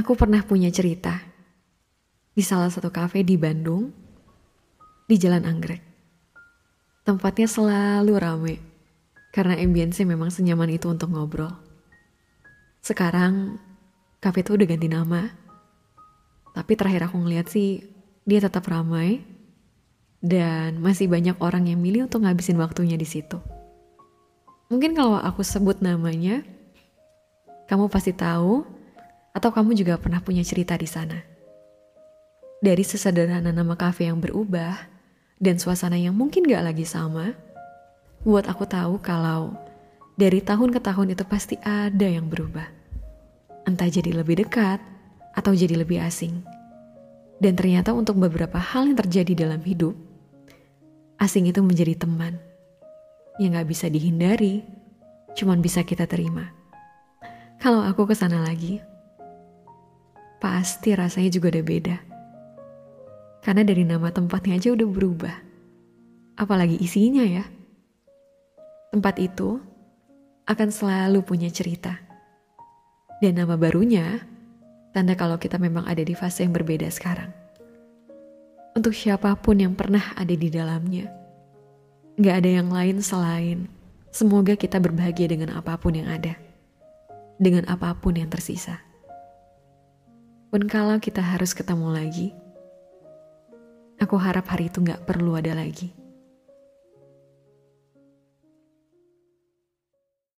Aku pernah punya cerita di salah satu kafe di Bandung, di Jalan Anggrek. Tempatnya selalu rame, karena ambience memang senyaman itu untuk ngobrol. Sekarang, kafe itu udah ganti nama. Tapi terakhir aku ngeliat sih, dia tetap ramai. Dan masih banyak orang yang milih untuk ngabisin waktunya di situ. Mungkin kalau aku sebut namanya, kamu pasti tahu atau kamu juga pernah punya cerita di sana. Dari sesederhana nama kafe yang berubah dan suasana yang mungkin gak lagi sama, buat aku tahu kalau dari tahun ke tahun itu pasti ada yang berubah. Entah jadi lebih dekat atau jadi lebih asing. Dan ternyata untuk beberapa hal yang terjadi dalam hidup, asing itu menjadi teman yang gak bisa dihindari, cuman bisa kita terima. Kalau aku ke sana lagi, pasti rasanya juga udah beda. Karena dari nama tempatnya aja udah berubah. Apalagi isinya ya. Tempat itu akan selalu punya cerita. Dan nama barunya, tanda kalau kita memang ada di fase yang berbeda sekarang. Untuk siapa pun yang pernah ada di dalamnya, gak ada yang lain selain semoga kita berbahagia dengan apa pun yang ada, dengan apa pun yang tersisa pun kalau kita harus ketemu lagi, aku harap hari itu gak perlu ada lagi.